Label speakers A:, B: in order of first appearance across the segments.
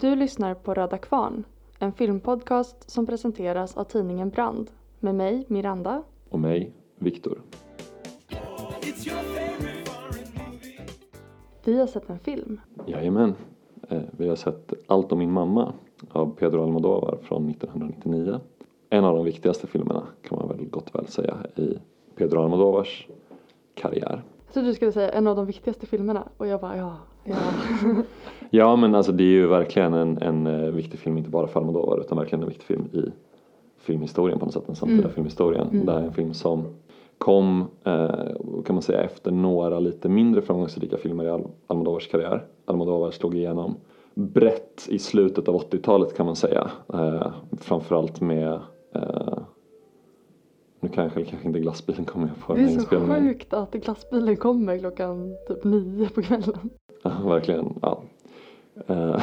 A: Du lyssnar på Röda Kvarn, en filmpodcast som presenteras av tidningen Brand med mig, Miranda.
B: Och mig, Viktor.
A: Vi har sett en film.
B: Jajamän. Eh, Vi har sett Allt om min mamma av Pedro Almodovar från 1999. En av de viktigaste filmerna kan man väl gott väl säga i Pedro Almodovars karriär.
A: Trodde du skulle säga en av de viktigaste filmerna och jag bara ja, ja.
B: Ja men alltså det är ju verkligen en, en eh, viktig film, inte bara för Almodovar utan verkligen en viktig film i filmhistorien på något sätt, den samtida
A: Mm.
B: filmhistorien.
A: Mm.
B: Det här är en film som kom, eh, kan man säga, efter några lite mindre framgångsrika filmer i Al- Almodovars karriär. Almodovar slog igenom brett i slutet av 80-talet kan man säga. Eh, framförallt med eh, nu kanske, kanske inte glassbilen kommer jag på
A: Det är så sjukt att glassbilen kommer klockan typ nio på kvällen.
B: Ja, verkligen. Ja. Eh,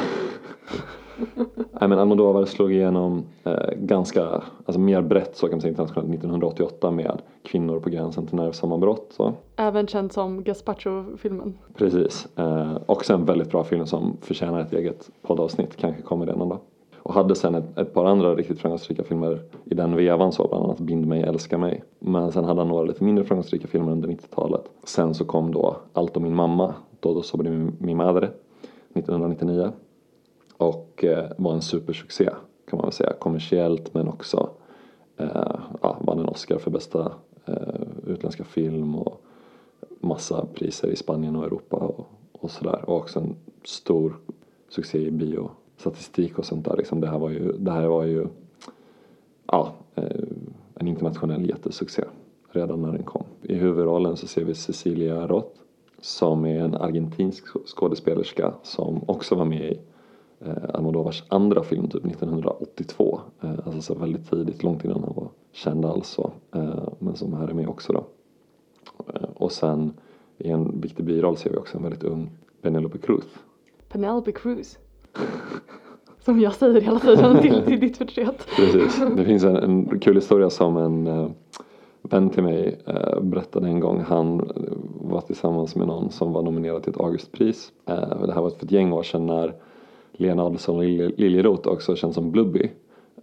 B: Nej men Almodovar slog igenom eh, ganska, alltså mer brett så kan man säga internationellt 1988 med Kvinnor på gränsen till nervsammanbrott. Så.
A: Även känd som Gazpacho-filmen.
B: Precis. Eh, också en väldigt bra film som förtjänar ett eget poddavsnitt, kanske kommer det någon dag. Och hade sen ett, ett par andra riktigt framgångsrika filmer i den vevan så, bland annat Bind mig, älska mig. Men sen hade han några lite mindre framgångsrika filmer under 90-talet. Sen så kom då Allt om min mamma, Todo sobre mi madre, 1999. Och eh, var en supersuccé kan man väl säga, kommersiellt men också eh, ja, vann en Oscar för bästa eh, utländska film och massa priser i Spanien och Europa och, och sådär. Och också en stor succé i biostatistik och sånt där. Liksom det, här var ju, det här var ju ja, eh, en internationell jättesuccé redan när den kom. I huvudrollen så ser vi Cecilia Roth som är en argentinsk skådespelerska som också var med i eh, Almodovars andra film typ 1982. Eh, alltså så väldigt tidigt, långt innan han var känd alls så. Eh, men som här är med också då. Eh, och sen i en viktig biroll ser vi också en väldigt ung Penelope Cruz.
A: Penelope Cruz. Som jag säger hela tiden till, till ditt förtret.
B: Precis. Det finns en, en kul historia som en eh, vän till mig eh, berättade en gång. Han eh, var tillsammans med någon som var nominerad till ett Augustpris. Eh, det här var för ett gäng år sedan när Lena Adelsohn Lilje- Liljeroth, också känd som Blubby,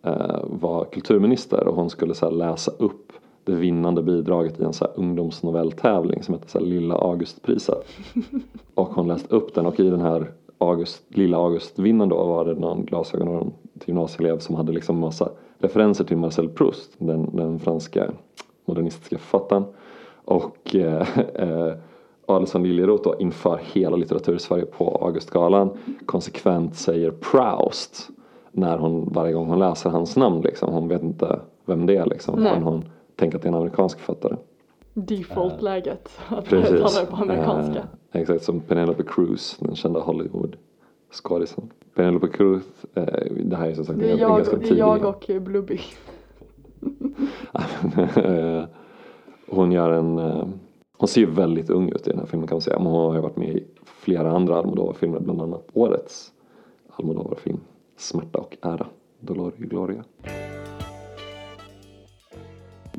B: eh, var kulturminister och hon skulle så läsa upp det vinnande bidraget i en så här, ungdomsnovelltävling som hette så Lilla Augustpriset. Och hon läste upp den och i den här August, Lilla Augustvinnaren då var det någon glasögon till gymnasieelev som hade liksom massa referenser till Marcel Proust, den, den franska modernistiska författaren. Och eh, eh, Adelsohn Liljeroth då inför hela litteratursverige på Augustgalan konsekvent säger Proust när hon, varje gång hon läser hans namn liksom. Hon vet inte vem det är liksom. Utan hon tänker att det är en amerikansk författare.
A: Default-läget. Att
B: Precis.
A: tala på amerikanska.
B: Eh, exakt som Penelope Cruz, den kända Hollywood-skådisen. Penelope Cruz, eh, det här är som sagt
A: Det är jag,
B: ganska
A: det är
B: tidig.
A: jag och Blubby.
B: Hon gör en, eh, hon ser ju väldigt ung ut i den här filmen kan man säga. Men hon har ju varit med i flera andra Almodovar-filmer, bland annat årets Almodovar-film Smärta och ära, Dolor y Gloria.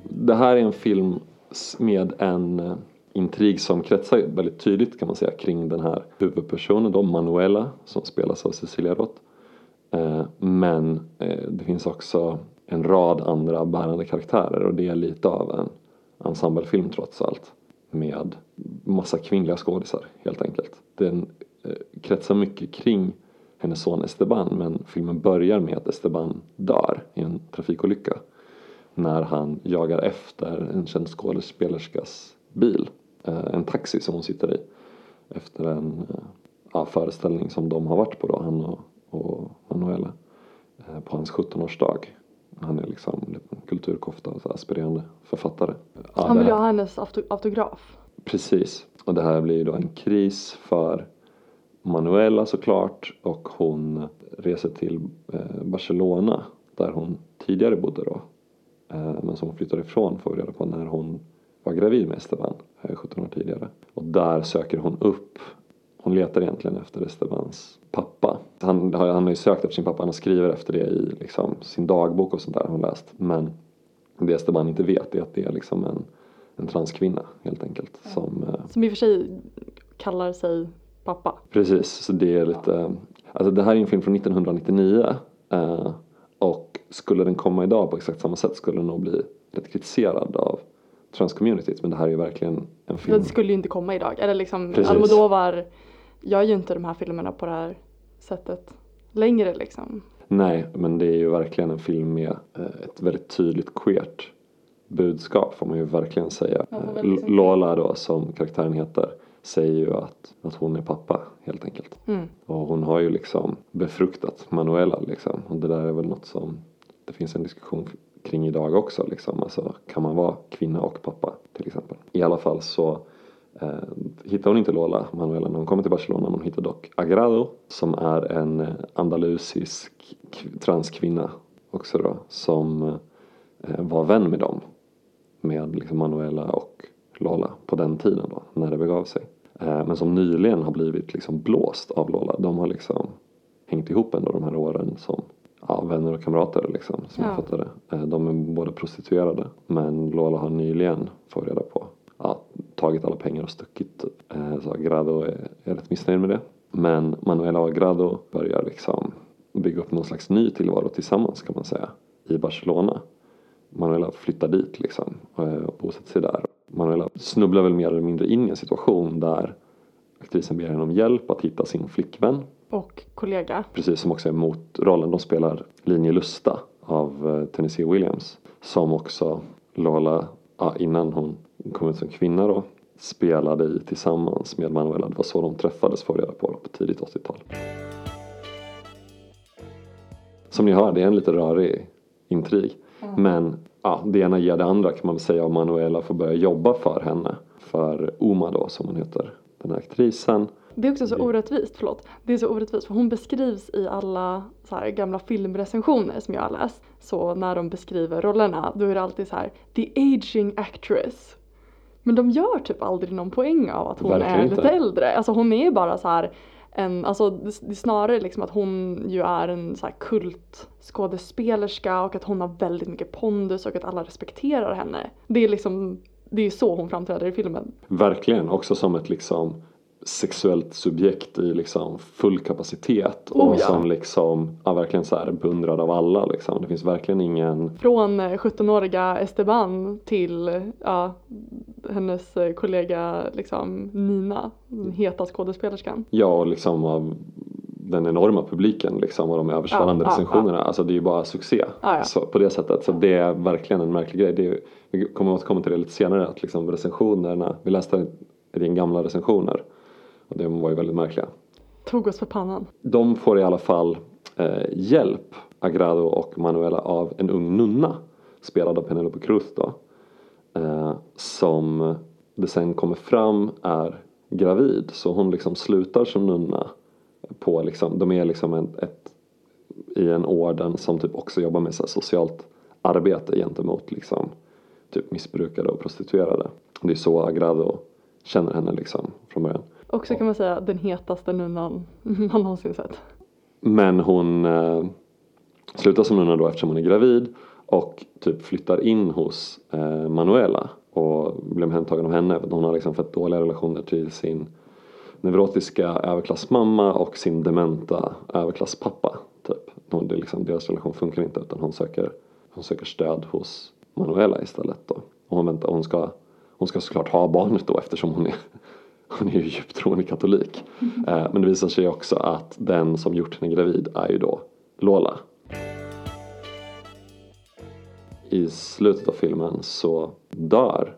B: Det här är en film med en eh, intrig som kretsar väldigt tydligt kan man säga kring den här huvudpersonen då, Manuela, som spelas av Cecilia Roth. Eh, men det finns också en rad andra bärande karaktärer och det är lite av en ensemblefilm trots allt. Med massa kvinnliga skådisar helt enkelt. Den eh, kretsar mycket kring hennes son Esteban men filmen börjar med att Esteban dör i en trafikolycka. När han jagar efter en känd skådespelerskas bil. Eh, En taxi som hon sitter i. Efter en eh, ja, föreställning som de har varit på då, han och, och Manuela. eh, På hans 17-årsdag. Han är liksom kulturkofta och så aspirerande författare. Ja,
A: Han vill ha hennes auto- autograf.
B: Precis. Och det här blir ju då en kris för Manuela såklart och hon reser till eh, Barcelona där hon tidigare bodde då. Eh, Men som hon flyttar ifrån får vi reda på när hon var gravid med Esteban, eh, 17 år tidigare. Och där söker hon upp, hon letar egentligen efter Estebans pappa. Han, har- han har ju sökt efter sin pappa, han skriver efter det i liksom, sin dagbok och sånt där har hon läst. Men det Esteban inte vet är att det är liksom en, en transkvinna helt enkelt. Som, eh,
A: Som i och för sig kallar sig pappa.
B: Precis, så det är lite Alltså det här är en film från 1999 eh, och skulle den komma idag på exakt samma sätt skulle den nog bli rätt kritiserad av transcommunityt men det här är ju verkligen en film.
A: Det skulle ju inte komma idag. Eller liksom
B: Precis.
A: Almodovar gör ju inte de här filmerna på det här sättet längre liksom.
B: Nej, men det är ju verkligen en film med eh, ett väldigt tydligt queert budskap får man ju verkligen säga.
A: Ja,
B: Eh, Lola då som karaktären heter säger ju att, att hon är pappa helt enkelt.
A: Mm.
B: Och hon har ju liksom befruktat Manuela liksom. Och det där är väl något som det finns en diskussion kring idag också liksom. Alltså kan man vara kvinna och pappa till exempel. I alla fall så hittar hon inte Lola, Manuela, när hon kommer till Barcelona. Men hon hittar dock Agrado som är en eh, andalusisk transkvinna också då. Som eh, var vän med dem. Med liksom Manuela och Lola på den tiden då, när det begav sig. Eh, men som nyligen har blivit liksom blåst av Lola. De har liksom hängt ihop ändå de här åren som ja, vänner och kamrater liksom, som
A: Ja.
B: jag. Eh, De är båda prostituerade. Men Lola har nyligen, får vi reda på, tagit alla pengar och stuckit. Eh, Så Agrado är, är rätt missnöjd med det. Men Manuela och Agrado börjar liksom bygga upp någon slags ny tillvaro tillsammans kan man säga. I Barcelona. Manuela flyttar dit liksom eh, och bosätter sig där. Manuela snubblar väl mer eller mindre in i en situation där aktrisen ber henne om hjälp att hitta sin flickvän.
A: Och kollega.
B: Precis som också är motrollen. De spelar Linje Lusta av eh, Tennessee Williams. Som också Lola, ja, innan hon kom ut som kvinna då, spelade i tillsammans med Manuela. Det var så de träffades får reda på på tidigt 80-tal. Som ni hör, det är en lite rörig intrig. Men ja, det ena ger det andra kan man väl säga och Manuela får börja jobba för henne. För Uma då som hon heter, den här aktrisen.
A: Det är också så orättvist, förlåt. Det är så orättvist för hon beskrivs i alla så här gamla filmrecensioner som jag har läst. Så när de beskriver rollerna då är det alltid så här the aging actress. Men de gör typ aldrig någon poäng av att hon
B: Verkligen
A: är
B: inte.
A: lite äldre. Alltså hon är bara så här en, alltså det är snarare liksom att hon ju är en så här kultskådespelerska och att hon har väldigt mycket pondus och att alla respekterar henne. Det är liksom, det är så hon framträder i filmen.
B: Verkligen, också som ett liksom sexuellt subjekt i liksom full kapacitet och
A: Oh ja.
B: som liksom, ja verkligen så här beundrad av alla liksom. Det finns verkligen ingen
A: Från eh, 17-åriga Esteban till ja, hennes eh, kollega liksom, Nina, den heta skådespelerskan.
B: Ja, och liksom av den enorma publiken liksom och de översvallande
A: Ja, ja,
B: recensionerna. Alltså det är ju bara succé.
A: Ja, ja.
B: Så, på det sättet. Så det är verkligen en märklig grej. Det är, vi kommer återkomma till det lite senare. Att liksom recensionerna, vi läste din gamla recensioner. Och de var ju väldigt märkliga.
A: Tog oss för pannan.
B: De får i alla fall eh, hjälp, Agrado och Manuela, av en ung nunna. Spelad av Penelope Cruz då. Eh, som det sen kommer fram är gravid. Så hon liksom slutar som nunna. På liksom, de är liksom en, ett, i en orden som typ också jobbar med så socialt arbete gentemot liksom, typ missbrukare och prostituerade. Det är så Agrado känner henne liksom från början.
A: Också kan man säga den hetaste nunnan man någonsin sett.
B: Men hon eh, slutar som nunna då eftersom hon är gravid och typ flyttar in hos eh, Manuela och blir omhändertagen av henne. för att Hon har liksom fått dåliga relationer till sin neurotiska överklassmamma och sin dementa överklasspappa. Typ. Hon, det liksom, deras relation funkar inte utan hon söker, hon söker stöd hos Manuela istället. Då. Och hon, väntar, hon, ska, hon ska såklart ha barnet då eftersom hon är hon är ju djupt troende katolik. Eh, men det visar sig också att den som gjort henne gravid är ju då Lola. I slutet av filmen så dör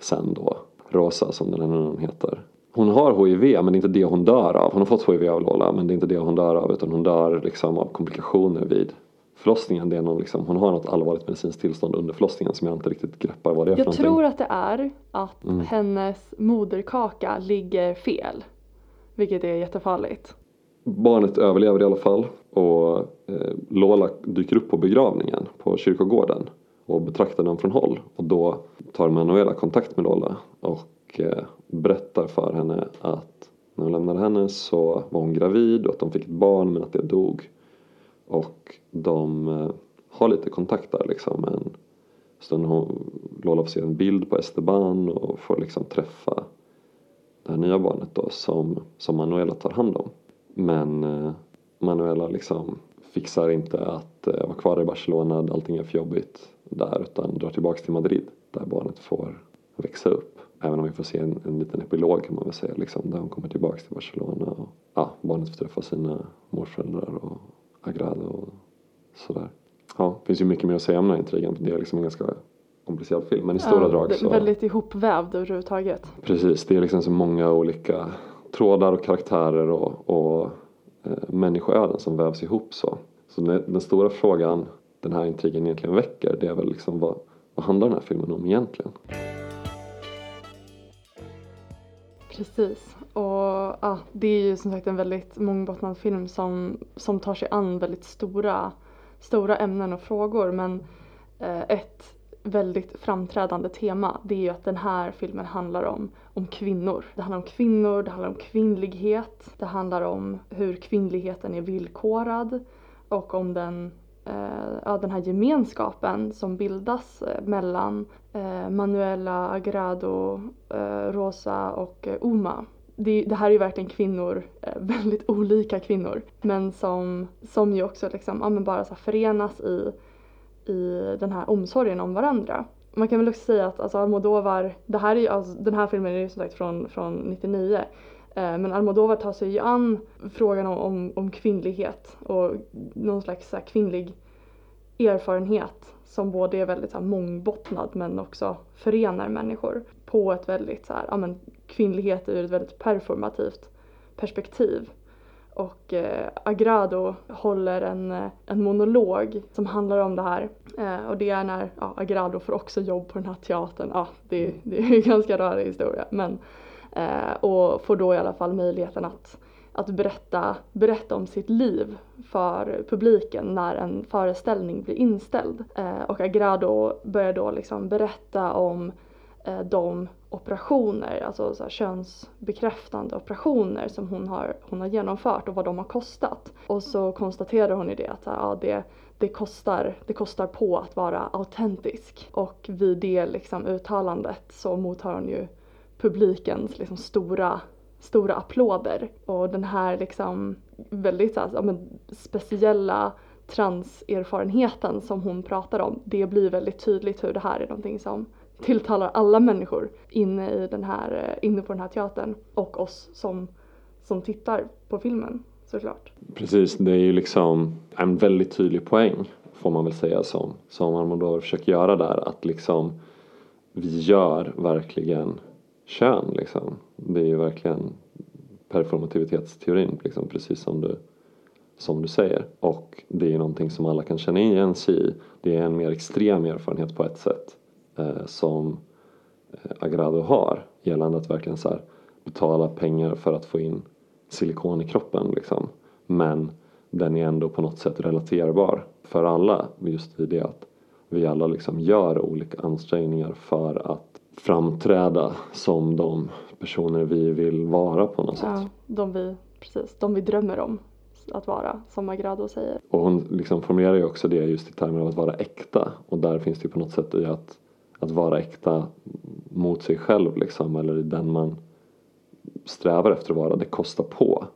B: sen då Rosa som den här nunnan heter. Hon har HIV men det är inte det hon dör av. Hon har fått HIV av Lola men det är inte det hon dör av utan hon dör liksom av komplikationer vid förlossningen. Det är någon liksom, hon har något allvarligt medicinskt tillstånd under förlossningen som jag inte riktigt greppar vad det är för
A: Jag
B: någonting.
A: tror att det är att
B: Mm.
A: hennes moderkaka ligger fel. Vilket är jättefarligt.
B: Barnet överlever i alla fall och eh, Lola dyker upp på begravningen på kyrkogården och betraktar den från håll. Och då tar Manuela kontakt med Lola och eh, berättar för henne att när hon lämnade henne så var hon gravid och att de fick ett barn men att det dog. Och de eh, har lite kontakt där liksom. En stund hon, Lola får se en bild på Esteban och får liksom träffa det här nya barnet då som, som Manuela tar hand om. Men eh, Manuela liksom fixar inte att eh, vara kvar i Barcelona, allting är för jobbigt där utan drar tillbaks till Madrid där barnet får växa upp. Även om vi får se en, en liten epilog kan man väl säga liksom, där hon kommer tillbaks till Barcelona och ja, barnet får träffa sina morföräldrar och Agrado och sådär. Ja, det finns ju mycket mer att säga om den här intrigen. Det är liksom en ganska komplicerad film men i stora
A: Ja,
B: drag
A: det är
B: så
A: Väldigt ihopvävd överhuvudtaget.
B: Precis, det är liksom så många olika trådar och karaktärer och, och eh, människoöden som vävs ihop så. Så den, den stora frågan den här intrigen egentligen väcker det är väl liksom vad, vad handlar den här filmen om egentligen?
A: Precis. Och ja, det är ju som sagt en väldigt mångbottnad film som, som tar sig an väldigt stora, stora ämnen och frågor. Men eh, ett väldigt framträdande tema det är ju att den här filmen handlar om, om kvinnor. Det handlar om kvinnor, det handlar om kvinnlighet, det handlar om hur kvinnligheten är villkorad och om den, eh, ja, den här gemenskapen som bildas eh, mellan eh, Manuela Agrado, eh, Rosa och eh, Uma. Det, det här är ju verkligen kvinnor, eh, väldigt olika kvinnor, men som, som ju också liksom, ja, men bara så förenas i, i den här omsorgen om varandra. Man kan väl också säga att alltså Almodovar, det här är ju, alltså, den här filmen är ju som sagt från, från 99 eh, men Almodovar tar sig ju an frågan om, om, om kvinnlighet och någon slags så här, kvinnlig erfarenhet som både är väldigt så här, mångbottnad men också förenar människor på ett väldigt så här, ja men kvinnlighet ur ett väldigt performativt perspektiv. Och eh, Agrado håller en, eh, en monolog som handlar om det här. Eh, och det är när ja, Agrado får också jobb på den här teatern. Ja, det, det är en ganska rörig historia. Men, eh, och får då i alla fall möjligheten att, att berätta, berätta om sitt liv för publiken när en föreställning blir inställd. Eh, och Agrado börjar då liksom berätta om eh, de operationer, alltså så här könsbekräftande operationer som hon har, hon har genomfört och vad de har kostat. Och så konstaterar hon ju det att ja, det, det, kostar, det kostar på att vara autentisk. Och vid det liksom uttalandet så mottar hon ju publikens liksom stora, stora applåder. Och den här liksom väldigt så här, ja, men, speciella transerfarenheten som hon pratar om, det blir väldigt tydligt hur det här är någonting som tilltalar alla människor inne, i den här, eh, inne på den här teatern och oss som, som tittar på filmen såklart.
B: Precis, det är ju liksom en väldigt tydlig poäng får man väl säga som, som Almodovar försöker göra där att liksom vi gör verkligen kön liksom. Det är ju verkligen performativitetsteorin liksom, precis som du, som du säger. Och det är ju någonting som alla kan känna igen sig i. Det är en mer extrem erfarenhet på ett sätt eh, som eh, Agrado har gällande att verkligen så här, betala pengar för att få in silikon i kroppen liksom. Men den är ändå på något sätt relaterbar för alla just i det att vi alla liksom gör olika ansträngningar för att framträda som de personer vi vill vara på något sätt.
A: Ja, de vi, precis, de vi drömmer om att vara, som Agrado säger.
B: Och hon liksom formulerar ju också det just i termer av att vara äkta och där finns det ju på något sätt i att, att vara äkta mot sig själv liksom eller i den man strävar efter att vara, det kostar på.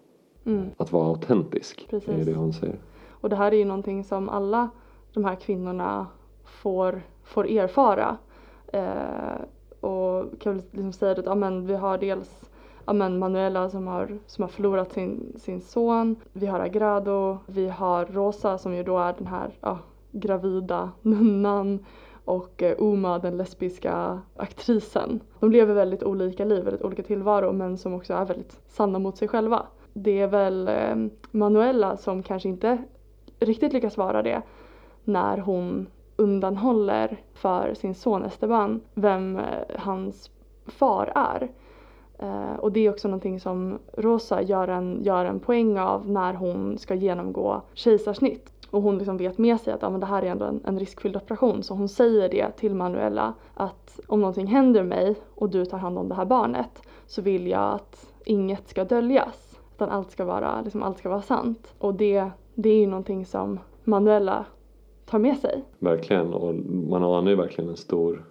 A: Mm.
B: Att vara autentisk,
A: Precis.
B: är det hon säger.
A: Och det här är ju någonting som alla de här kvinnorna får, får erfara. Eh, och kan väl liksom säga att ja, men vi har dels ja, men Manuela som har, som har förlorat sin, sin son. Vi har Agrado, vi har Rosa som ju då är den här ja, gravida nunnan och eh, Uma, den lesbiska aktrisen. De lever väldigt olika liv, väldigt olika tillvaro men som också är väldigt sanna mot sig själva. Det är väl eh, Manuela som kanske inte riktigt lyckas vara det när hon undanhåller för sin son Esteban vem eh, hans far är. Eh, och det är också någonting som Rosa gör en, gör en poäng av när hon ska genomgå kejsarsnitt. Och hon liksom vet med sig att ja, men det här är ändå en, en riskfylld operation så hon säger det till Manuela att om någonting händer mig och du tar hand om det här barnet så vill jag att inget ska döljas. Utan allt ska vara, liksom, allt ska vara sant. Och det, det är ju någonting som Manuela tar med sig.
B: Verkligen, och man anar ju verkligen en stor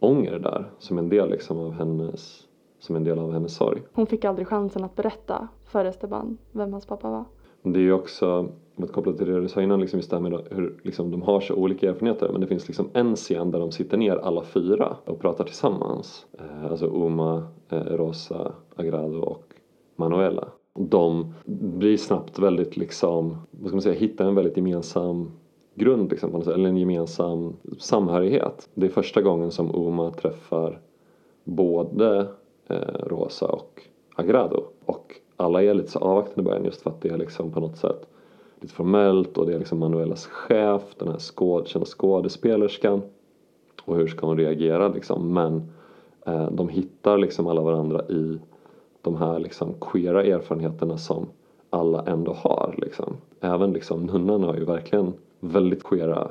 B: ånger där som en del liksom av hennes, som en del av hennes sorg.
A: Hon fick aldrig chansen att berätta för Esteban vem hans pappa var.
B: Det är ju också, att koppla till det du sa innan, liksom just det här med hur liksom, de har så olika erfarenheter men det finns liksom en scen där de sitter ner alla fyra och pratar tillsammans. Eh, alltså Uma, eh, Rosa, Agrado och Manuela. De blir snabbt väldigt liksom, vad ska man säga, hittar en väldigt gemensam grund liksom, på något sätt, eller en gemensam samhörighet. Det är första gången som Uma träffar både eh, Rosa och Agrado och alla är lite så avvaktande i början just för att det är liksom på något sätt lite formellt och det är liksom Manuelas chef, den här skåd, kända skådespelerskan och hur ska hon reagera liksom men eh, de hittar liksom alla varandra i de här liksom queera erfarenheterna som alla ändå har liksom. Även liksom nunnan har ju verkligen väldigt queera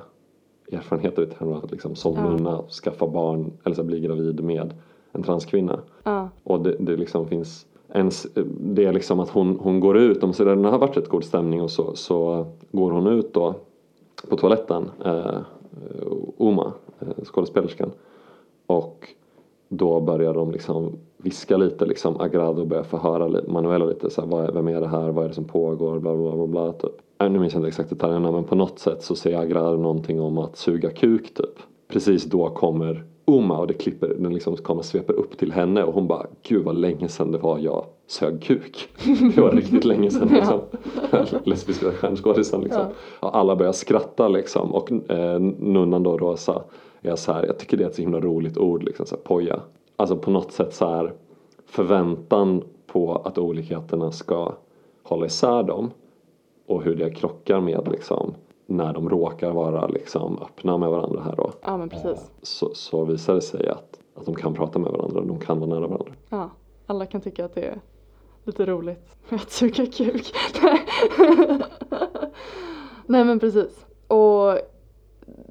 B: erfarenheter i termer av att liksom som
A: Ja.
B: nunna skaffa barn eller så bli gravid med en transkvinna.
A: Ja,
B: Och det, det liksom finns en, det är liksom att hon, hon går ut, om det har varit rätt god stämning och så, så går hon ut då på toaletten, eh, Uma, eh, skådespelerskan. Och då börjar de liksom viska lite liksom Agrado börjar förhöra Manuela lite så här, vad är, vem är det här, vad är det som pågår, bla bla bla bla typ. Äh, Nu minns jag inte exakt detaljerna men på något sätt så säger Agrado någonting om att suga kuk typ. Precis då kommer Uma och det klipper, den liksom kommer sveper upp till henne och hon bara Gud vad länge sedan det var jag sög kuk. Det var riktigt länge sedan liksom. Lesbiska stjärnskådisen liksom.
A: Ja.
B: Alla börjar skratta liksom och eh, nunnan då Rosa är så här, jag tycker det är ett så himla roligt ord liksom så här, poja. Alltså på något sätt så här förväntan på att olikheterna ska hålla isär dem och hur det krockar med liksom när de råkar vara liksom öppna med varandra här då
A: ja men precis.
B: så, så visar det sig att, att de kan prata med varandra, de kan vara nära varandra.
A: Ja, alla kan tycka att det är lite roligt med att suga kuk. Nej men precis. Och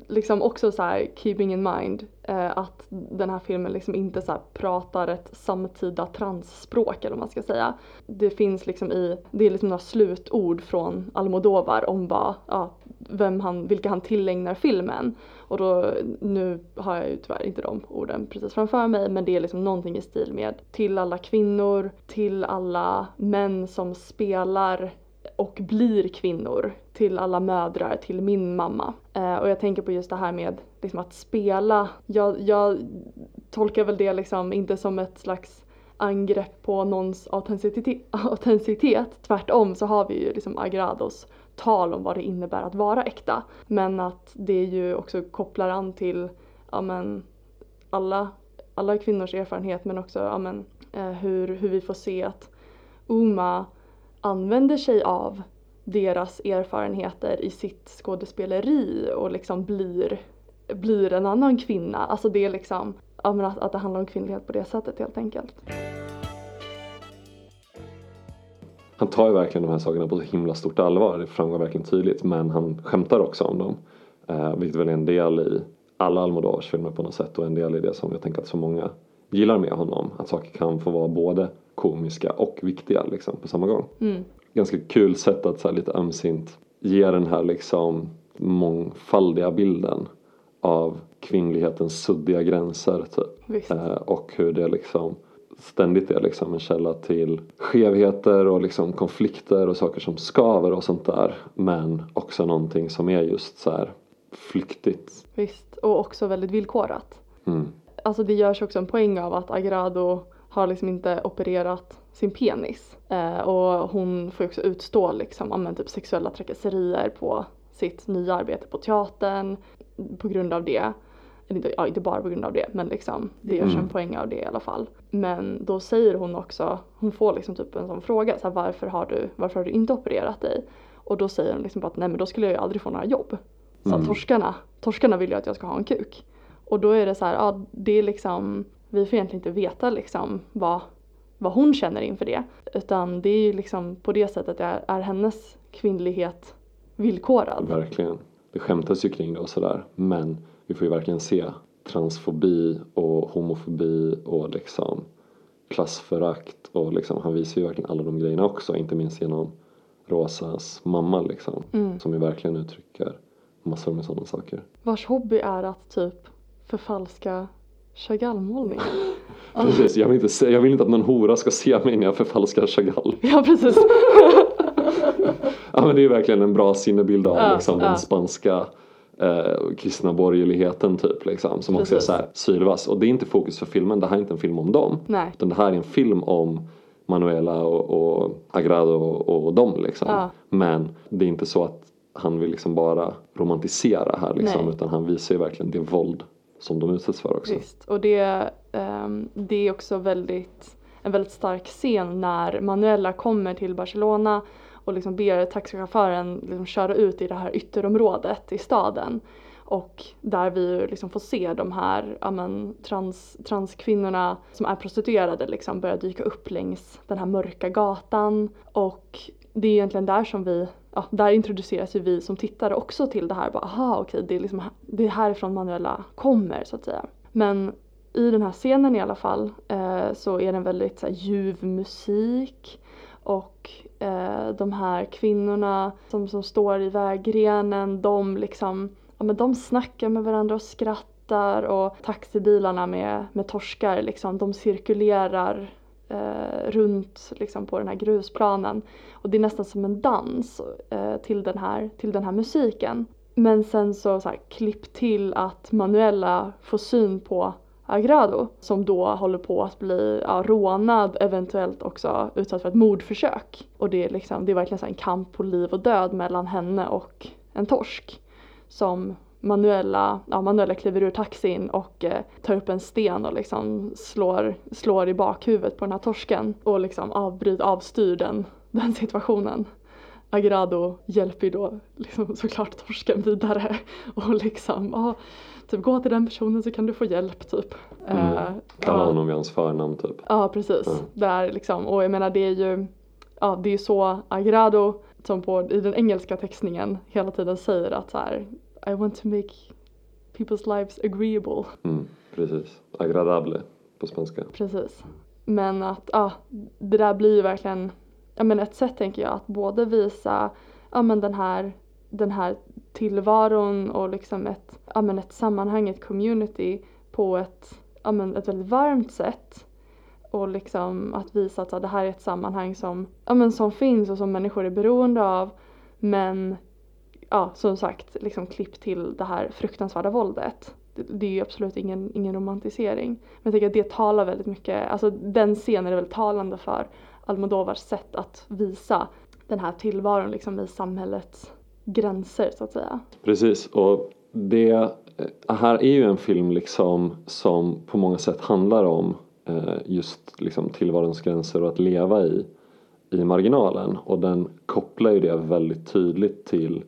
A: liksom också så här keeping in mind eh, att den här filmen liksom inte så här pratar ett samtida transspråk eller vad man ska säga. Det finns liksom i, det är liksom några slutord från Almodovar om vad, ja, vem han, vilka han tillägnar filmen. Och då, nu har jag ju tyvärr inte de orden precis framför mig men det är liksom någonting i stil med till alla kvinnor, till alla män som spelar och blir kvinnor till alla mödrar, till min mamma. Eh, och jag tänker på just det här med liksom att spela. Jag, jag tolkar väl det liksom inte som ett slags angrepp på någons autenticitet. autenticitet. Tvärtom så har vi ju liksom Agrados tal om vad det innebär att vara äkta. Men att det ju också kopplar an till ja, men, alla, alla kvinnors erfarenhet men också ja, men, eh, hur, hur vi får se att Uma använder sig av deras erfarenheter i sitt skådespeleri och liksom blir, blir en annan kvinna. Alltså det är liksom ja, att, att det handlar om kvinnlighet på det sättet helt enkelt.
B: Han tar ju verkligen de här sakerna på så himla stort allvar, det framgår verkligen tydligt, men han skämtar också om dem. Eh, vilket väl är en del i alla Almodovars filmer på något sätt och en del i det som jag tänker att så många gillar med honom. Att saker kan få vara både komiska och viktiga liksom på samma gång.
A: Mm.
B: ganska kul sätt att så här, lite ömsint ge den här liksom mångfaldiga bilden av kvinnlighetens suddiga gränser typ. Eh, och hur det liksom ständigt är liksom en källa till skevheter och liksom konflikter och saker som skaver och sånt där. Men också någonting som är just så här flyktigt.
A: Visst. Och också väldigt villkorat.
B: Mm.
A: Alltså det görs också en poäng av att Agrado har liksom inte opererat sin penis. Eh, och hon får också utstå liksom, ja, men typ sexuella trakasserier på sitt nya arbete på teatern på grund av det. Eller inte, ja, inte bara på grund av det men liksom det görs
B: Mm.
A: en poäng av det i alla fall. Men då säger hon också, hon får liksom typ en sån fråga, så här, varför, har du, varför har du inte opererat dig? Och då säger hon liksom bara att nej men då skulle jag ju aldrig få några jobb. Så
B: Mm.
A: torskarna, torskarna vill ju att jag ska ha en kuk. Och då är det så här, ja det är liksom, vi får egentligen inte veta liksom vad, vad hon känner inför det. Utan det är ju liksom på det sättet är, är hennes kvinnlighet villkorad.
B: Verkligen. Det skämtas ju kring det och sådär. Men vi får ju verkligen se transfobi och homofobi och liksom klassförakt och liksom han visar ju verkligen alla de grejerna också. Inte minst genom Rosas mamma liksom.
A: Mm.
B: Som ju verkligen uttrycker massor med sådana saker.
A: Vars hobby är att typ förfalska Chagall-målningar.
B: Precis, jag vill, inte se, jag vill inte att någon hora ska se mig när jag förfalskar Chagall.
A: Ja precis.
B: Ja men det är verkligen en bra sinnebild av
A: Ja,
B: liksom,
A: ja.
B: den spanska eh, kristna borgerligheten typ liksom. Som också är
A: Precis.
B: så här sylvass. Och det är inte fokus för filmen, det här är inte en film om dem.
A: Nej.
B: Utan det här är en film om Manuela och, och Agrado och, och dem liksom.
A: Ja.
B: Men det är inte så att han vill liksom bara romantisera här liksom.
A: Nej.
B: Utan han visar ju verkligen det våld som de utsätts för också.
A: Visst, och det, um, det är också väldigt, en väldigt stark scen när Manuela kommer till Barcelona och liksom ber taxichauffören liksom köra ut i det här ytterområdet i staden. Och där vi liksom får se de här ja, men, trans, transkvinnorna som är prostituerade liksom börja dyka upp längs den här mörka gatan. Och det är egentligen där som vi, ja, där introduceras ju vi som tittare också till det här. Bara, aha, okej, det är liksom det är härifrån Manuela kommer så att säga. Men i den här scenen i alla fall eh, så är det en väldigt så här, ljuv musik och eh, de här kvinnorna som, som står i vägrenen, de liksom, ja men de snackar med varandra och skrattar och taxibilarna med, med torskar liksom, de cirkulerar eh, runt liksom, på den här grusplanen. Och det är nästan som en dans eh, till, den här, till den här musiken. Men sen så, så här, klipp till att Manuela får syn på Agrado som då håller på att bli ja, rånad, eventuellt också utsatt för ett mordförsök. Och det är, liksom, det är verkligen så här en kamp på liv och död mellan henne och en torsk. Som Manuela, ja, Manuela kliver ur taxin och eh, tar upp en sten och liksom slår, slår i bakhuvudet på den här torsken och liksom avbryter, avstyr den, den situationen. Agrado hjälper ju då liksom såklart torsken vidare och liksom, ja, typ gå till den personen så kan du få hjälp typ.
B: Mm.
A: Eh,
B: Kalla honom vid hans förnamn typ.
A: Ja precis.
B: Mm.
A: Där liksom, och jag menar det är ju, ja det är så Agrado som på, i den engelska textningen hela tiden säger att så här, I want to make people's lives agreeable.
B: Mm, precis. Agradable på spanska.
A: Precis. Men att, ja, det där blir ju verkligen, ja men ett sätt tänker jag att både visa, ja men den här, den här tillvaron och liksom ett, ja men ett sammanhang, ett community på ett, ja men ett väldigt varmt sätt. Och liksom att visa att så, det här är ett sammanhang som, ja men som finns och som människor är beroende av. Men, ja som sagt, liksom klipp till det här fruktansvärda våldet. Det, det är ju absolut ingen, ingen romantisering. Men jag tycker att det talar väldigt mycket, alltså den scenen är väldigt talande för Almodovars sätt att visa den här tillvaron liksom i samhällets gränser så att säga.
B: Precis och det eh, här är ju en film liksom som på många sätt handlar om eh, just liksom tillvarons gränser och att leva i, i marginalen och den kopplar ju det väldigt tydligt till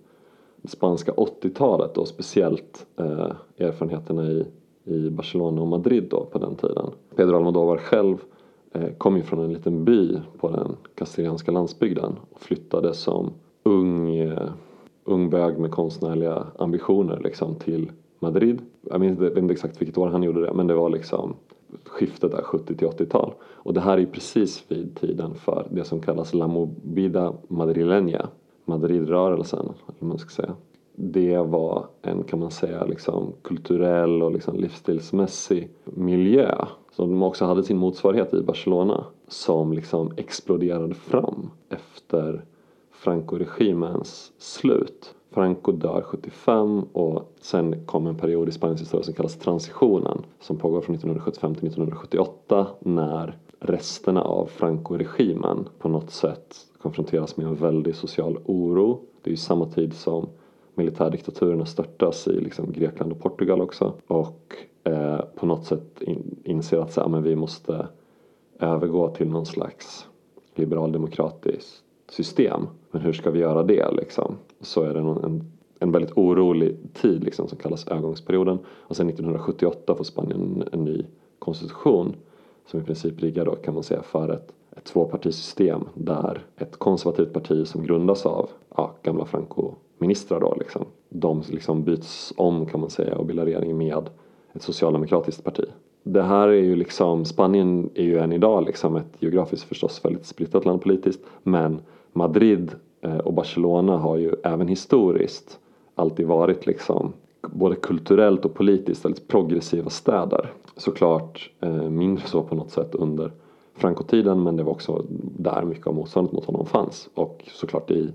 B: spanska 80-talet och speciellt eh, erfarenheterna i, i Barcelona och Madrid då på den tiden. Pedro Almodovar själv eh, kom ju från en liten by på den kastilianska landsbygden och flyttade som ung, eh, ung bög med konstnärliga ambitioner liksom till Madrid. Jag minns, vet inte exakt vilket år han gjorde det men det var liksom skiftet där 70 till 80-tal. Och det här är ju precis vid tiden för det som kallas La Movida Madrileña, Madridrörelsen, eller vad man ska säga. Det var en, kan man säga, liksom kulturell och liksom livsstilsmässig miljö som också hade sin motsvarighet i Barcelona som liksom exploderade fram efter Franco-regimens slut. Franco dör 75 och sen kom en period i Spaniens historia som kallas transitionen som pågår från 1975 till 1978 när resterna av Franco-regimen på något sätt konfronteras med en väldig social oro. Det är ju samma tid som militärdiktaturerna störtas i liksom Grekland och Portugal också och eh, på något sätt in, inser att så, här, men vi måste övergå till någon slags liberaldemokratiskt system. Men hur ska vi göra det liksom? Så är det någon, en, en väldigt orolig tid liksom, som kallas övergångsperioden. Och sen 1978 får Spanien en, en ny konstitution som i princip riggar då kan man säga för ett, ett tvåpartisystem där ett konservativt parti som grundas av ja, gamla Franco-ministrar då liksom. De liksom byts om kan man säga och bildar regering med ett socialdemokratiskt parti. Det här är ju liksom, Spanien är ju än idag liksom ett geografiskt förstås väldigt splittrat land politiskt men Madrid eh, och Barcelona har ju även historiskt alltid varit liksom både kulturellt och politiskt väldigt progressiva städer. Såklart eh, mindre så på något sätt under Franco-tiden men det var också där mycket av motståndet mot honom fanns och såklart i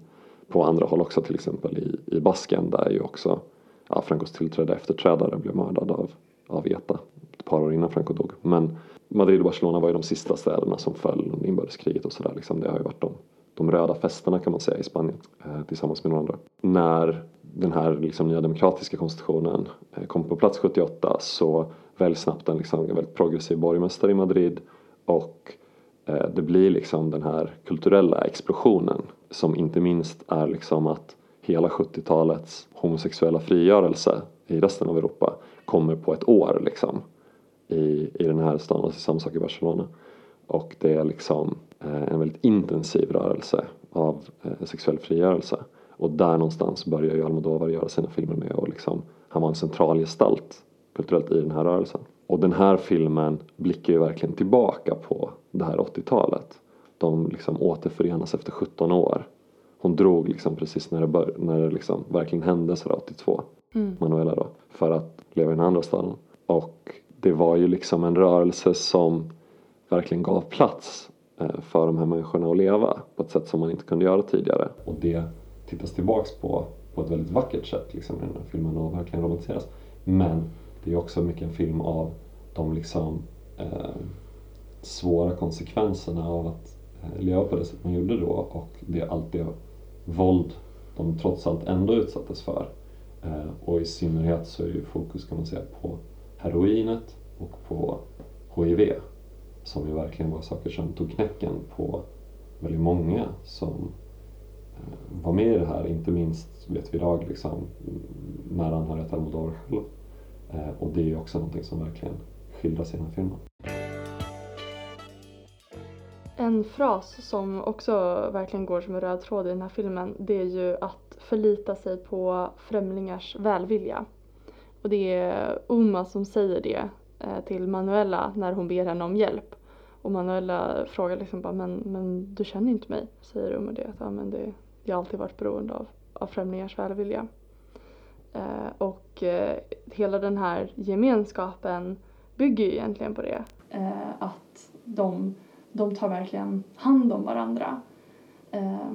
B: på andra håll också till exempel i, i Basken där ju också ja, Francos tillträdda efterträdare blev mördad av, av ETA ett par år innan Franco dog. Men Madrid och Barcelona var ju de sista städerna som föll under inbördeskriget och sådär. Liksom. Det har ju varit de, de röda festerna kan man säga i Spanien eh, tillsammans med några andra. När den här liksom, nya demokratiska konstitutionen eh, kom på plats 78 så väljs snabbt en liksom, väldigt progressiv borgmästare i Madrid och eh, det blir liksom den här kulturella explosionen som inte minst är liksom att hela 70-talets homosexuella frigörelse i resten av Europa kommer på ett år liksom i, i den här stan och alltså samma sak i Barcelona. Och det är liksom eh, en väldigt intensiv rörelse av sexuell frigörelse. Och där någonstans börjar ju Almodovar göra sina filmer med och liksom, han var en central gestalt kulturellt i den här rörelsen. Och den här filmen blickar ju verkligen tillbaka på det här 80-talet. De liksom återförenas efter 17 år. Hon drog liksom precis när det, bör, när det liksom verkligen hände sådär 82, mm. Manuela då, för att leva i den andra staden. Och det var ju liksom en rörelse som verkligen gav plats eh, för de här människorna att leva på ett sätt som man inte kunde göra tidigare. Och det tittas tillbaks på på ett väldigt vackert sätt liksom, i den här filmen och verkligen romantiseras. Men det är också mycket en film av de liksom eh, svåra konsekvenserna av att eh, leva på det sätt man gjorde då och det, allt det våld de trots allt ändå utsattes för. Eh, och i synnerhet så är det ju fokus kan man säga på heroinet och på HIV som ju verkligen var saker som tog knäcken på väldigt många som vara med i det här, inte minst vet vi idag liksom nära anhöriga till Almodovar själv. Eh, och det är ju också någonting som verkligen skildras i den här filmen.
A: En fras som också verkligen går som en röd tråd i den här filmen det är ju att förlita sig på främlingars välvilja. Och det är Uma som säger det eh, till Manuela när hon ber henne om hjälp. Och Manuela frågar liksom bara, men, men du känner inte mig? Säger Uma det, att ja, men det, jag har alltid varit beroende av, av främlingars välvilja. Eh, och eh, hela den här gemenskapen bygger ju egentligen på det. Eh, att de, de tar verkligen hand om varandra. Eh,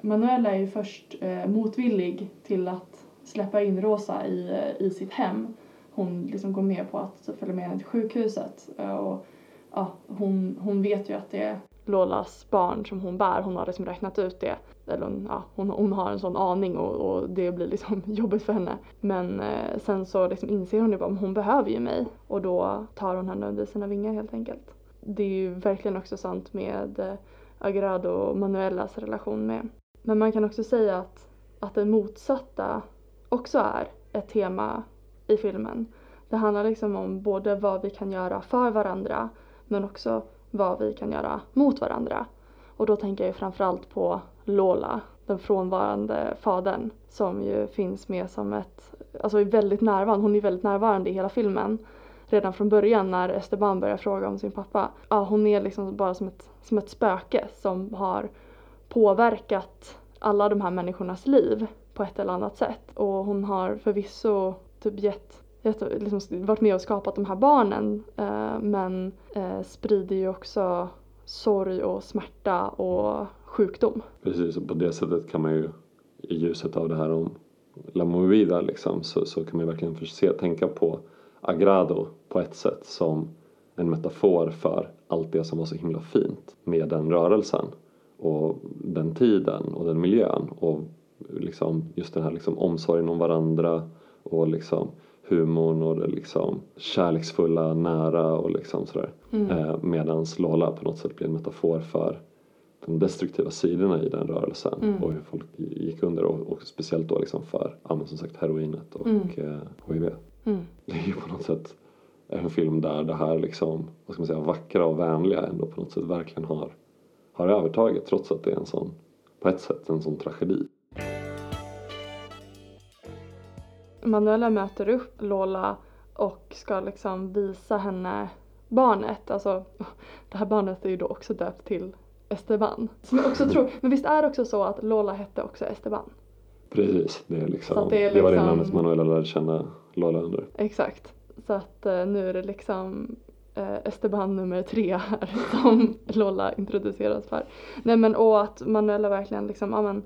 A: Manuela är ju först eh, motvillig till att släppa in Rosa i, eh, i sitt hem. Hon liksom går med på att följa med henne till sjukhuset. Eh, och, ja, hon, hon vet ju att det är Lolas barn som hon bär. Hon har liksom räknat ut det. Eller hon, ja, hon, hon har en sån aning och, och det blir liksom jobbigt för henne. Men eh, sen så liksom inser hon ju bara att hon behöver ju mig. Och då tar hon henne under sina vingar helt enkelt. Det är ju verkligen också sant med eh, Agrado och Manuelas relation med. Men man kan också säga att, att det motsatta också är ett tema i filmen. Det handlar liksom om både vad vi kan göra för varandra men också vad vi kan göra mot varandra. Och då tänker jag framförallt på Lola, den frånvarande fadern som ju finns med som ett, alltså är väldigt närvarande, hon är väldigt närvarande i hela filmen. Redan från början när Esteban börjar fråga om sin pappa. Ja, hon är liksom bara som ett, som ett spöke som har påverkat alla de här människornas liv på ett eller annat sätt. Och hon har förvisso typ gett, gett liksom varit med och skapat de här barnen eh, men eh, sprider ju också sorg och smärta och sjukdom.
B: Precis, och på det sättet kan man ju i ljuset av det här om La Movida liksom så, så kan man ju verkligen se, tänka på Agrado på ett sätt som en metafor för allt det som var så himla fint med den rörelsen och den tiden och den miljön och liksom just den här liksom omsorgen om varandra och liksom humorn och det liksom kärleksfulla, nära och liksom sådär. Mm. Eh, medans Lola på något sätt blir en metafor för de destruktiva sidorna i den rörelsen mm. och hur folk gick under och, och speciellt då liksom för, ja, som sagt heroinet och mm. eh, HIV. Mm. Det är ju på något sätt en film där det här liksom, vad ska man säga, vackra och vänliga ändå på något sätt verkligen har, har övertaget trots att det är en sån, på ett sätt en sån tragedi.
A: Manuela möter upp Lola och ska liksom visa henne barnet. Alltså, det här barnet är ju då också döpt till Esteban. Som jag också tror, men visst är det också så att Lola hette också Esteban?
B: Precis, det, är liksom, det, är liksom, det var det liksom- namnet Manuela lärde känna Lola under.
A: Exakt. Så att uh, nu är det liksom uh, Esteban nummer tre här som Lola introduceras för. Nej men och att Manuela verkligen liksom, ja men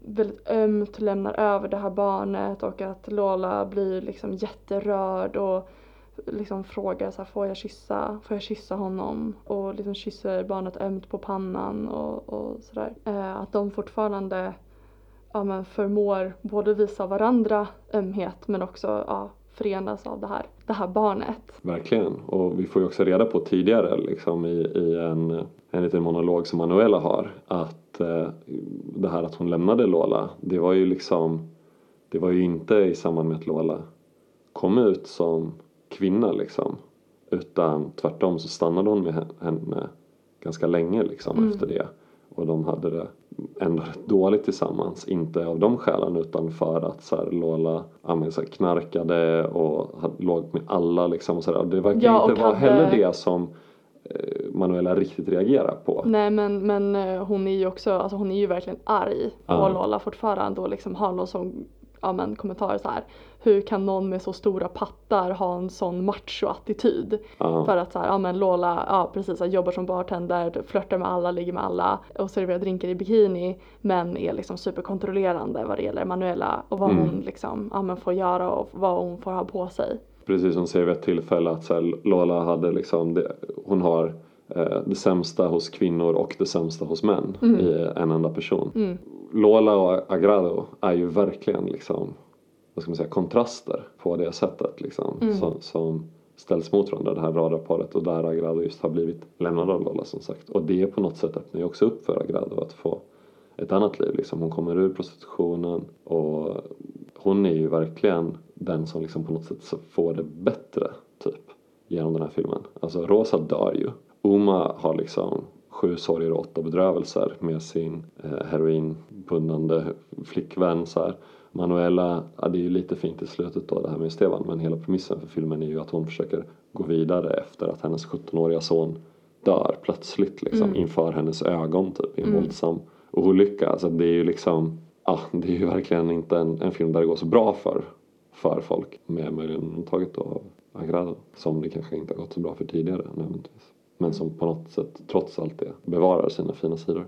A: väldigt ömt lämnar över det här barnet och att Lola blir liksom jätterörd och liksom frågar så här, får jag kyssa, får jag kyssa honom? Och liksom kysser barnet ömt på pannan och, och sådär. Eh, att de fortfarande ja, men förmår både visa varandra ömhet men också ja, förenas av det här, det här barnet.
B: Verkligen, och vi får ju också reda på tidigare liksom i, i en, en liten monolog som Manuela har att eh, det här att hon lämnade Lola, det var ju liksom det var ju inte i samband med att Lola kom ut som kvinna liksom utan tvärtom så stannade hon med henne ganska länge liksom mm. efter det och de hade det ändå rätt dåligt tillsammans. Inte av de skälen utan för att så här, Lola ja, så här, knarkade och hade, låg med alla liksom. Och så där. Det verkar ja, inte vara hade... heller det som Manuela riktigt reagerar på.
A: Nej men, men eh, hon är ju också, alltså hon är ju verkligen arg på ah. Lola fortfarande och liksom har någon sån ja men kommentarer så här. Hur kan någon med så stora pattar ha en sån macho-attityd? Uh. För att så här, ja men Lola, ja precis, jobbar som bartender, flörtar med alla, ligger med alla och serverar drinkar i bikini men är liksom superkontrollerande vad det gäller Manuela och vad mm. hon liksom, ja men får göra och vad hon får ha på sig.
B: Precis som säger vid ett tillfälle att så här, Lola hade liksom, det, hon har det sämsta hos kvinnor och det sämsta hos män mm. i en enda person. Mm. Lola och Agrado är ju verkligen liksom, vad ska man säga, kontraster på det sättet liksom. Mm. Som, som ställs mot varandra, det här radarparet och där Agrado just har blivit lämnad av Lola som sagt. Och det på något sätt öppnar ju också upp för Agrado att få ett annat liv liksom. Hon kommer ur prostitutionen och hon är ju verkligen den som liksom på något sätt får det bättre typ genom den här filmen. Alltså Rosa dör ju. Uma har liksom sju sorger och åtta bedrövelser med sin eh, heroinbundande flickvän så här. Manuela, ja, det är ju lite fint i slutet då det här med Esteban men hela premissen för filmen är ju att hon försöker gå vidare efter att hennes 17-åriga son dör plötsligt liksom mm. inför hennes ögon typ i en mm. våldsam olycka. Alltså det är ju liksom, ja det är ju verkligen inte en, en film där det går så bra för, för folk med möjligen undantaget då av Agrado som det kanske inte har gått så bra för tidigare nödvändigtvis men som på något sätt trots allt det bevarar sina fina sidor.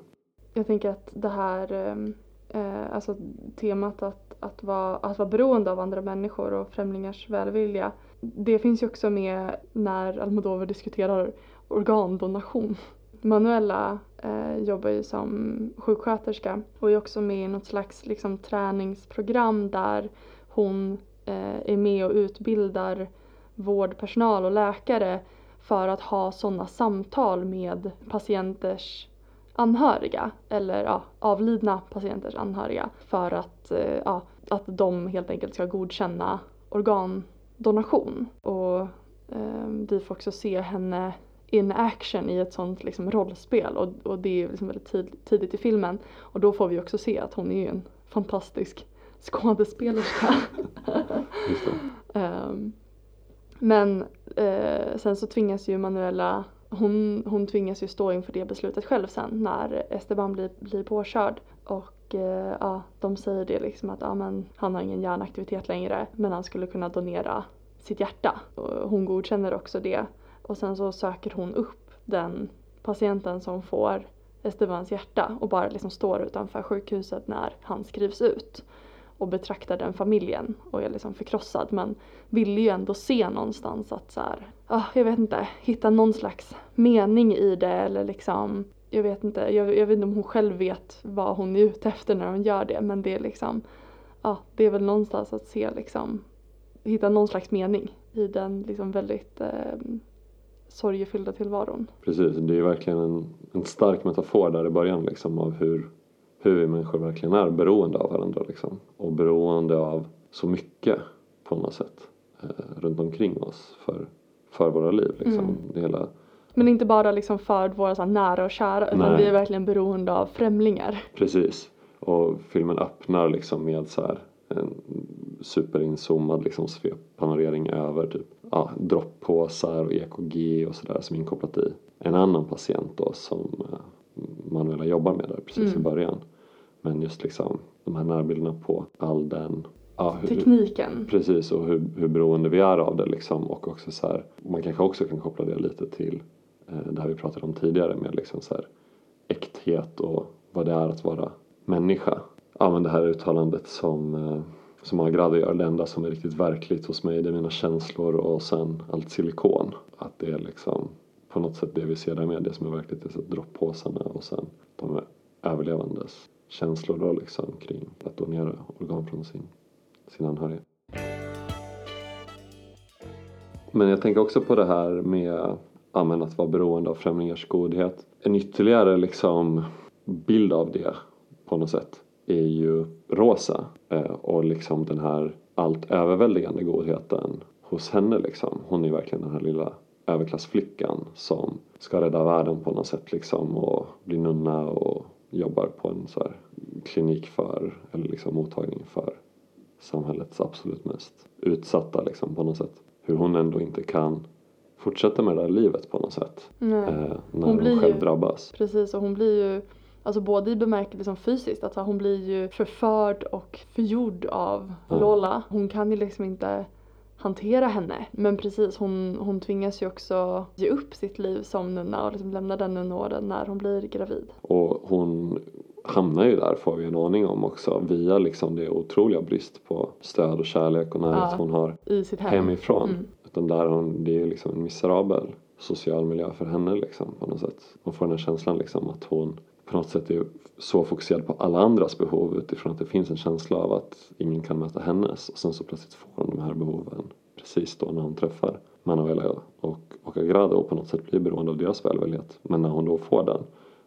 A: Jag tänker att det här ehm, eh, alltså temat att, att, vara, att vara beroende av andra människor och främlingars välvilja det finns ju också med när Almodovar diskuterar organdonation. Manuela eh, jobbar ju som sjuksköterska och är också med i något slags liksom, träningsprogram där hon eh, är med och utbildar vårdpersonal och läkare för att ha sådana samtal med patienters anhöriga eller ja, avlidna patienters anhöriga för att, eh, ja, att de helt enkelt ska godkänna organdonation. Och eh, vi får också se henne in action i ett sånt liksom, rollspel och, och det är liksom väldigt tid, tidigt i filmen och då får vi också se att hon är en fantastisk skådespelerska. um, Men eh, sen så tvingas ju Manuela, hon, hon tvingas ju stå inför det beslutet själv sen när Esteban blir, blir påkörd. Och eh, ja, de säger det liksom att ja, men, han har ingen hjärnaktivitet längre men han skulle kunna donera sitt hjärta. Och hon godkänner också det. Och sen så söker hon upp den patienten som får Estebans hjärta och bara liksom står utanför sjukhuset när han skrivs ut och betraktar den familjen och är liksom förkrossad men ville ju ändå se någonstans att så här, ah, jag vet inte, hitta någon slags mening i det eller liksom jag vet inte, jag, jag vet inte om hon själv vet vad hon är ute efter när hon gör det men det är liksom, ja ah, det är väl någonstans att se liksom, hitta någon slags mening i den liksom väldigt eh, sorgefyllda tillvaron.
B: Precis, det är ju verkligen en, en stark metafor där i början liksom av hur hur vi människor verkligen är beroende av varandra liksom. Och beroende av så mycket på något sätt eh, runt omkring oss för, för våra liv liksom. Mm. Det hela,
A: men inte bara liksom för våra så nära och kära utan Nej. vi är verkligen beroende av främlingar.
B: Precis. Och filmen öppnar liksom med så här en superinzoomad liksom sveppanorering över typ ja, droppåsar och EKG och sådär som är inkopplat i en annan patient då som eh, Manuela jobbar med där precis mm. i början. Men just liksom de här närbilderna på all den
A: ja, hur, Tekniken.
B: Precis och hur, hur beroende vi är av det liksom och också så här, man kanske också kan koppla det lite till eh, det här vi pratade om tidigare med liksom så här äkthet och vad det är att vara människa. ja men det här uttalandet som eh, som Agrado gör, det enda som är riktigt verkligt hos mig det är mina känslor och sen allt silikon. Att det är liksom på något sätt det vi ser där med, det som är verkligt är droppåsarna och sen de överlevandes känslor då liksom kring att donera organ från sin, sin anhöriga. Men jag tänker också på det här med ja, att vara beroende av främlingars godhet. En ytterligare liksom bild av det på något sätt är ju Rosa eh, och liksom den här allt överväldigande godheten hos henne liksom. Hon är verkligen den här lilla överklassflickan som ska rädda världen på något sätt liksom och bli nunna och jobbar på en så här klinik för, eller liksom mottagning för samhällets absolut mest utsatta liksom på något sätt. Hur hon ändå inte kan fortsätta med det där livet på något sätt. Eh, när hon, hon själv
A: ju,
B: drabbas.
A: Precis och hon blir ju Alltså både i bemärkelse som fysiskt, att hon blir ju förförd och förgjord av mm. Lola. Hon kan ju liksom inte hantera henne. Men precis, hon, hon tvingas ju också ge upp sitt liv som nunna och liksom lämna den nunnåren när hon blir gravid.
B: Och hon hamnar ju där får vi en aning om också via liksom det otroliga brist på stöd och kärlek och närhet ja, hon har
A: i sitt hem.
B: hemifrån. Mm. Utan där hon, det är ju liksom en miserabel social miljö för henne liksom på något sätt. Man får den här känslan liksom att hon på något sätt är så fokuserad på alla andras behov utifrån att det finns en känsla av att ingen kan möta hennes och sen så plötsligt får hon de här behoven precis då när hon träffar Manuela och, och Agrado och på något sätt blir beroende av deras välvillighet. Men när hon då får den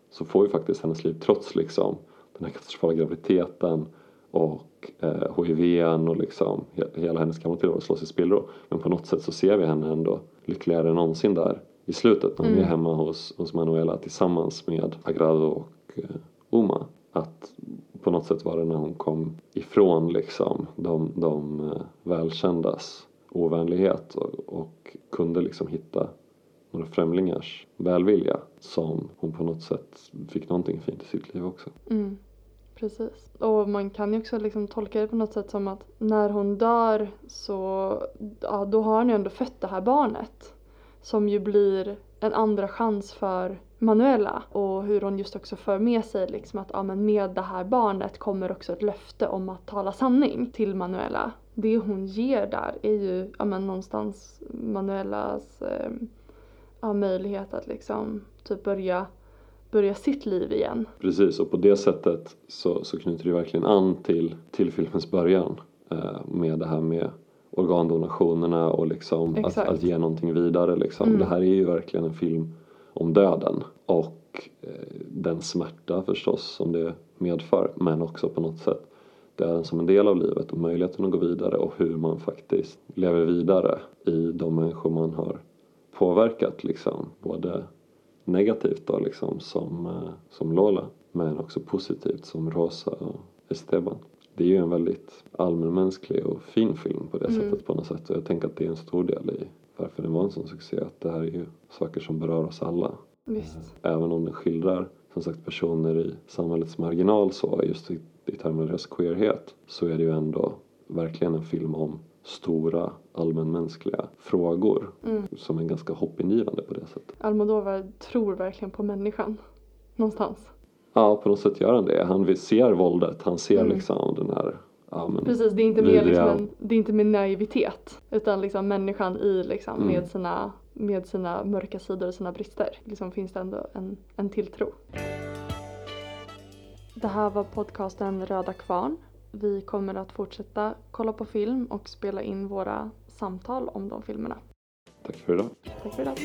B: så får ju faktiskt hennes liv trots liksom den här katastrofala graviditeten och eh, HIVn och liksom hela hennes gamla tillvaro slås i spillror. Men på något sätt så ser vi henne ändå lyckligare än någonsin där i slutet när mm. är hemma hos, hos Manuela tillsammans med Agrado och eh, Uma. Att på något sätt var det när hon kom ifrån liksom de, de eh, välkändas ovänlighet och, och kunde liksom hitta några främlingars välvilja som hon på något sätt fick någonting fint i sitt liv också.
A: Mm, precis. Och man kan ju också liksom tolka det på något sätt som att när hon dör så ja, då har hon ju ändå fött det här barnet som ju blir en andra chans för Manuela och hur hon just också för med sig liksom att ja, men med det här barnet kommer också ett löfte om att tala sanning till Manuela. Det hon ger där är ju ja, men någonstans Manuelas eh, ja, möjlighet att liksom typ börja börja sitt liv igen.
B: Precis och på det sättet så, så knyter det verkligen an till, till filmens början eh, med det här med organdonationerna och liksom att, att, ge någonting vidare. Liksom. Mm. Det här är ju verkligen en film om döden och eh, den smärta förstås som det medför men också på något sätt döden som en del av livet och möjligheten att gå vidare och hur man faktiskt lever vidare i de människor man har påverkat liksom. Både negativt då liksom som, eh, som Lola men också positivt som Rosa och Esteban det är ju en väldigt allmänmänsklig och fin film på det mm. sättet på något sätt och jag tänker att det är en stor del i varför den var en sån succé att det här är ju saker som berör oss alla.
A: Visst.
B: Även om den skildrar som sagt personer i samhällets marginal så just i, i termer av deras queerhet så är det ju ändå verkligen en film om stora allmänmänskliga frågor mm. som är ganska hoppingivande på det sättet.
A: Almodovar tror verkligen på människan någonstans.
B: Ja, på något sätt gör han det. Han ser våldet, han ser mm. liksom den här ja, men,
A: Precis, det är inte mer liksom en, det är inte med naivitet utan liksom människan i liksom mm. med, sina, med sina mörka sidor och sina brister. Liksom finns det ändå en, en tilltro. Det här var podcasten Röda Kvarn. Vi kommer att fortsätta kolla på film och spela in våra samtal om de filmerna.
B: Tack för idag.
A: Tack för idag.